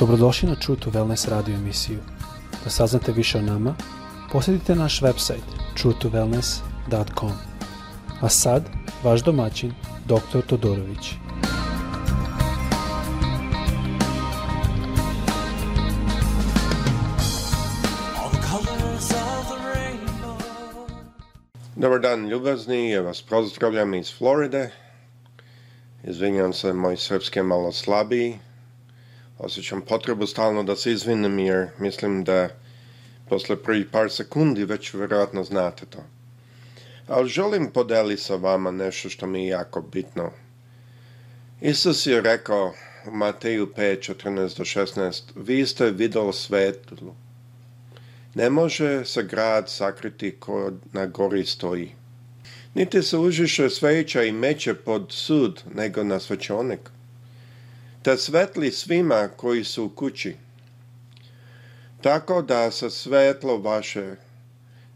Dobrodošli na True to Wellness radio emisiju. Da saznate više o nama, posjetite naš website truetowellness.com. A sad, vaš domaćin, dr. Todorović. Dobar dan ljubazni, ja vas pozdravljam iz Floride. Izvinjam se, moj srpski je malo slabiji, osjećam potrebu stalno da se izvinim jer mislim da posle prvi par sekundi već vjerojatno znate to. Ali želim podeliti sa vama nešto što mi je jako bitno. Isus je rekao u Mateju 514 14 do 16, vi ste videli svetlu. Ne može se grad sakriti ko na gori stoji. Niti se užiše sveća i meće pod sud, nego na svećonek te svetli svima koji su u kući, tako da se svetlo vaše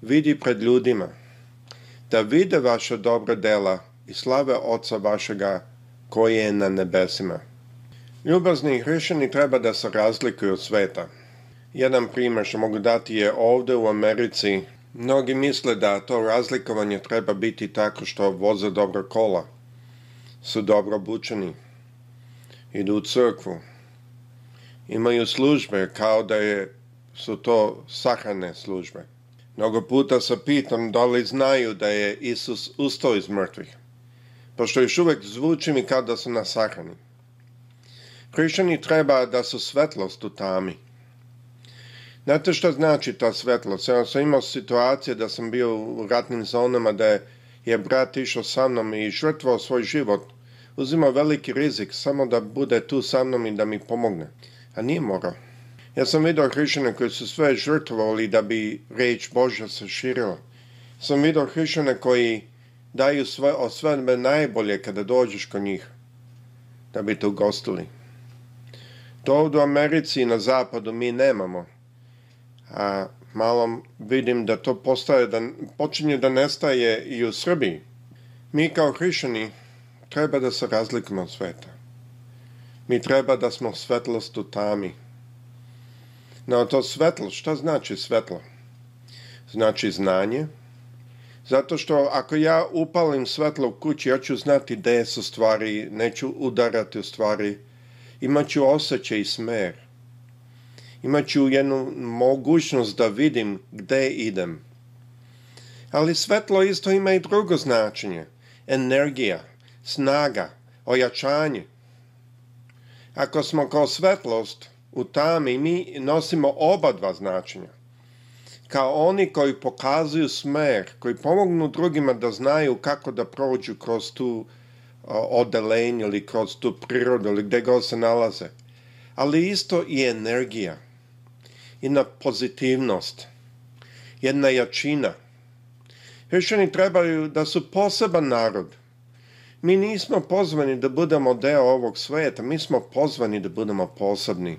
vidi pred ljudima, da vide vaše dobre dela i slave Oca vašega koji je na nebesima. Ljubazni hrišćani treba da se razlikuju od sveta. Jedan primjer što mogu dati je ovdje u Americi. Mnogi misle da to razlikovanje treba biti tako što voze dobro kola, su dobro obučeni, idu u crkvu, imaju službe kao da je, su to sahrane službe. Mnogo puta se pitam da li znaju da je Isus ustao iz mrtvih, pošto još uvijek zvuči mi kao da su na sahrani. Hrišćani treba da su svetlost u tami. Znate što znači ta svetlost? Ja sam imao situacije da sam bio u ratnim zonama da je, je brat išao sa mnom i žrtvao svoj život uzimao veliki rizik samo da bude tu sa mnom i da mi pomogne. A nije morao. Ja sam vidio hrišćane koji su sve žrtvovali da bi reč Božja se širila. Sam vidio hrišćane koji daju sve, od najbolje kada dođeš kod njih da bi te ugostili. To ovdje u Americi i na zapadu mi nemamo. A malo vidim da to postaje, da počinje da nestaje i u Srbiji. Mi kao hrišćani treba da se razlikamo od sveta. Mi treba da smo svetlost u tami. No to svetlo, šta znači svetlo? Znači znanje. Zato što ako ja upalim svetlo u kući, ja ću znati gde su stvari, neću udarati u stvari. Imaću osjećaj i smer. Imaću jednu mogućnost da vidim gde idem. Ali svetlo isto ima i drugo značenje. Energija snaga, ojačanje. Ako smo kao svetlost u tami, mi nosimo oba dva značenja. Kao oni koji pokazuju smer, koji pomognu drugima da znaju kako da prođu kroz tu odelenju ili kroz tu prirodu ili gdje god se nalaze. Ali isto i energija, jedna pozitivnost, jedna jačina. Hrišćani trebaju da su poseban narod – mi nismo pozvani da budemo deo ovog sveta, mi smo pozvani da budemo posebni.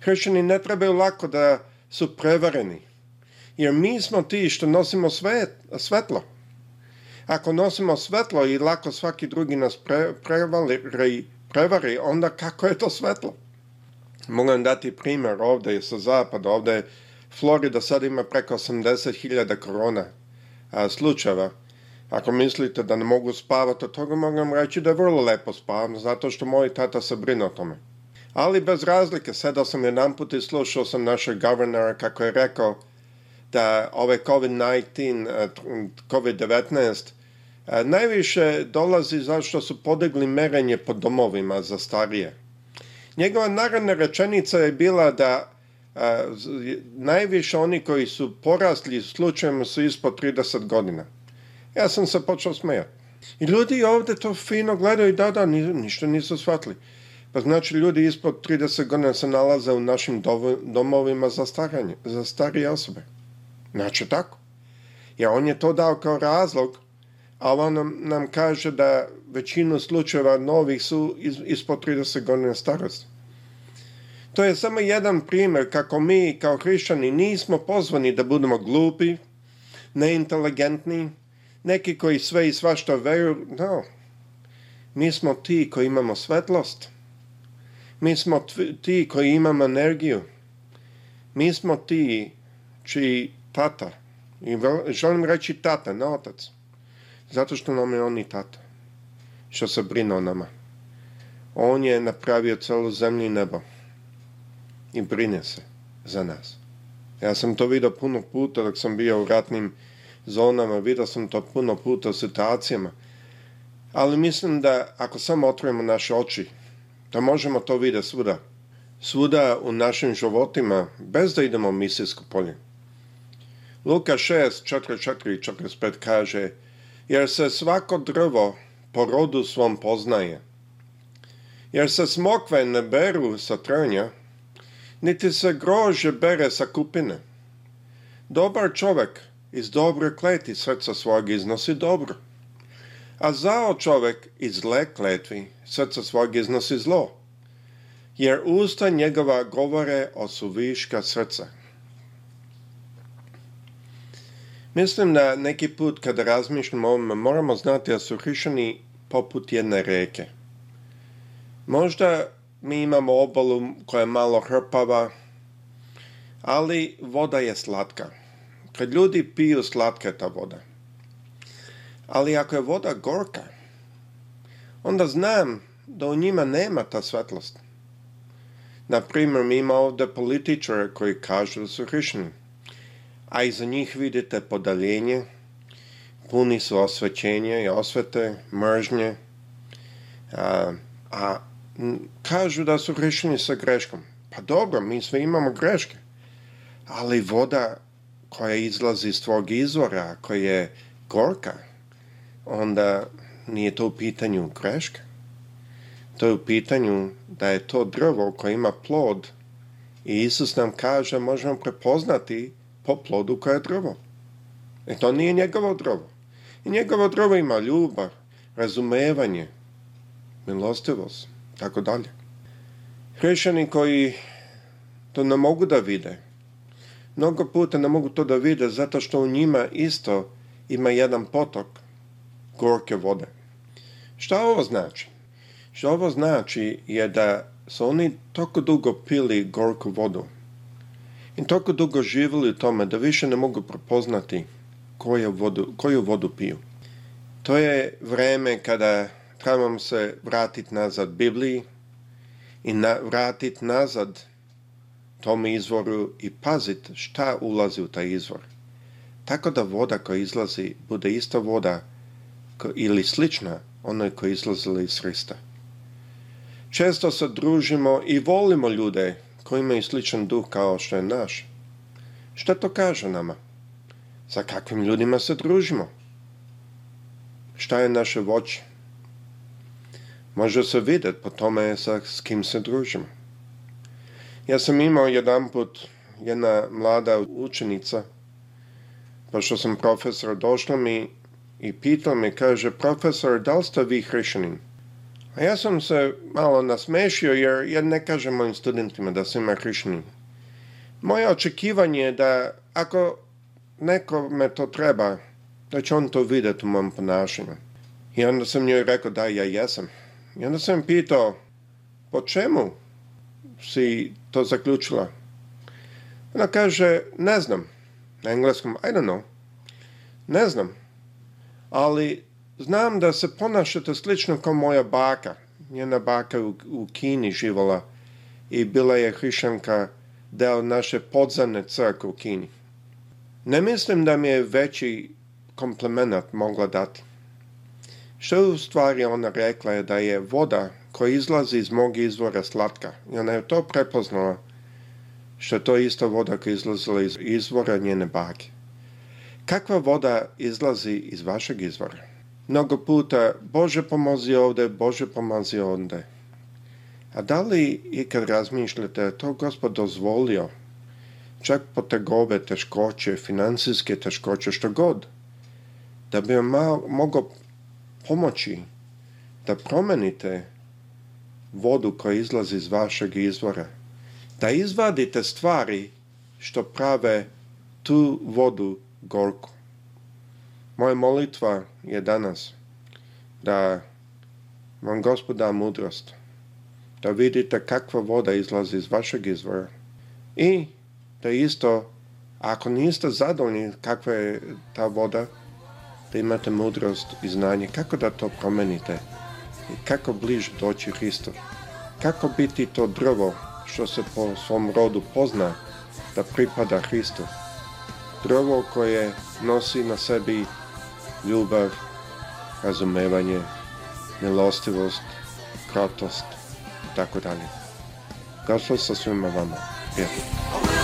Hršćani ne trebaju lako da su prevareni, jer mi smo ti što nosimo svet, svetlo. Ako nosimo svetlo i lako svaki drugi nas pre, prevari, prevari, onda kako je to svetlo? Mogu vam dati primjer ovdje sa zapada, ovdje Florida sad ima preko 80.000 korona slučajeva ako mislite da ne mogu spavati od toga, mogu vam reći da je vrlo lepo spavam, zato što moj tata se brine o tome. Ali bez razlike, sedao sam jedan put i slušao sam našeg governora kako je rekao da ove COVID-19, eh, COVID-19 eh, najviše dolazi zato su podigli merenje po domovima za starije. Njegova naravna rečenica je bila da eh, najviše oni koji su porasli slučajno su ispod 30 godina. Ja sam se počeo smijati. I ljudi ovdje to fino gledaju, i da, da, ništa nisu shvatili. Pa znači ljudi ispod 30 godina se nalaze u našim domovima za, staranje, za starije osobe. Znači tako. Ja on je to dao kao razlog, ali on nam, kaže da većinu slučajeva novih su ispod 30 godina starosti. To je samo jedan primjer kako mi kao hrišćani nismo pozvani da budemo glupi, neinteligentni, neki koji sve i svašta veju no, mi smo ti koji imamo svetlost, mi smo ti koji imamo energiju, mi smo ti čiji tata, i želim reći tata, ne otac, zato što nam je on i tata, što se brine o nama. On je napravio celu zemlju i nebo i brine se za nas. Ja sam to vidio puno puta dok sam bio u ratnim zonama, vidio sam to puno puta u situacijama. Ali mislim da ako samo otvorimo naše oči, da možemo to vidjeti svuda. Svuda u našim životima, bez da idemo u misijsko polje. Luka 6, 44 i 45 kaže Jer se svako drvo po rodu svom poznaje. Jer se smokve ne beru sa trnja, niti se grože bere sa kupine. Dobar čovjek iz dobro kleti srca svog iznosi dobro. A zao čovek iz zle kletvi srca svog iznosi zlo, jer usta njegova govore o suviška srca. Mislim da neki put kada razmišljamo o ovom, moramo znati da su hrišani poput jedne reke. Možda mi imamo obalu koja je malo hrpava, ali voda je slatka. Kad ljudi piju slatka ta voda. Ali ako je voda gorka, onda znam da u njima nema ta svetlost. Na primjer, ima ovdje političare koji kažu da su hrišni. a iza njih vidite podaljenje, puni su osvećenje i osvete, mržnje, a, kažu da su hrišni sa greškom. Pa dobro, mi sve imamo greške, ali voda koja izlazi iz tvog izvora, ako je gorka, onda nije to u pitanju greška. To je u pitanju da je to drvo koje ima plod i Isus nam kaže možemo prepoznati po plodu koje je drvo. E to nije njegovo drvo. I njegovo drvo ima ljubav, razumevanje, milostivost, tako dalje. Hrišćani koji to ne mogu da vide, Mnogo puta ne mogu to da vide zato što u njima isto ima jedan potok gorke vode. Šta ovo znači? Što ovo znači je da su oni toliko dugo pili gorku vodu i toliko dugo živjeli u tome da više ne mogu prepoznati koju vodu, koju vodu piju. To je vreme kada trebamo se vratiti nazad Bibliji i na, vratiti nazad tom izvoru i paziti šta ulazi u taj izvor. Tako da voda koja izlazi bude ista voda ili slična onoj koja izlazila iz Hrista. Često se družimo i volimo ljude koji imaju sličan duh kao što je naš. Šta to kaže nama? Sa kakvim ljudima se družimo? Šta je naše voće? Može se vidjeti po tome sa, s kim se družimo. Ja sam imao jedanput jedna mlada učenica, pošto sam profesor, došla mi i pitala me, kaže, profesor, da li ste vi hrišanin? A ja sam se malo nasmešio jer ja ne kažem mojim studentima da sam ima hrišanin. Moje očekivanje je da ako nekome to treba, da će on to vidjeti u mom ponašanju. I onda sam njoj rekao da ja jesam. I onda sam pitao, po čemu si to zaključila? Ona kaže, ne znam. Na engleskom, I don't know. Ne znam. Ali znam da se ponašate slično kao moja baka. Njena baka u, u Kini živala i bila je hrišanka deo naše podzane crkve u Kini. Ne mislim da mi je veći komplement mogla dati. Što u stvari ona rekla je da je voda koji izlazi iz mog izvora slatka. I ona je to prepoznala što je to isto voda koja je izlazila iz izvora njene bake. Kakva voda izlazi iz vašeg izvora? Mnogo puta, Bože pomozi ovdje, Bože pomazi ondje. A da li i kad razmišljate, to gospod dozvolio, čak po teškoće, financijske teškoće, što god, da bi vam mogao pomoći da promenite vodu koja izlazi iz vašeg izvora. Da izvadite stvari što prave tu vodu gorku. Moja molitva je danas da vam gospod mudrost, da vidite kakva voda izlazi iz vašeg izvora i da isto, ako niste zadovoljni kakva je ta voda, da imate mudrost i znanje kako da to promenite i kako bliž doći Hristov. Kako biti to drvo što se po svom rodu pozna da pripada Hristov. Drvo koje nosi na sebi ljubav, razumevanje, milostivost, kratost i tako dalje. Gospod sa svima vama. Prijatelj.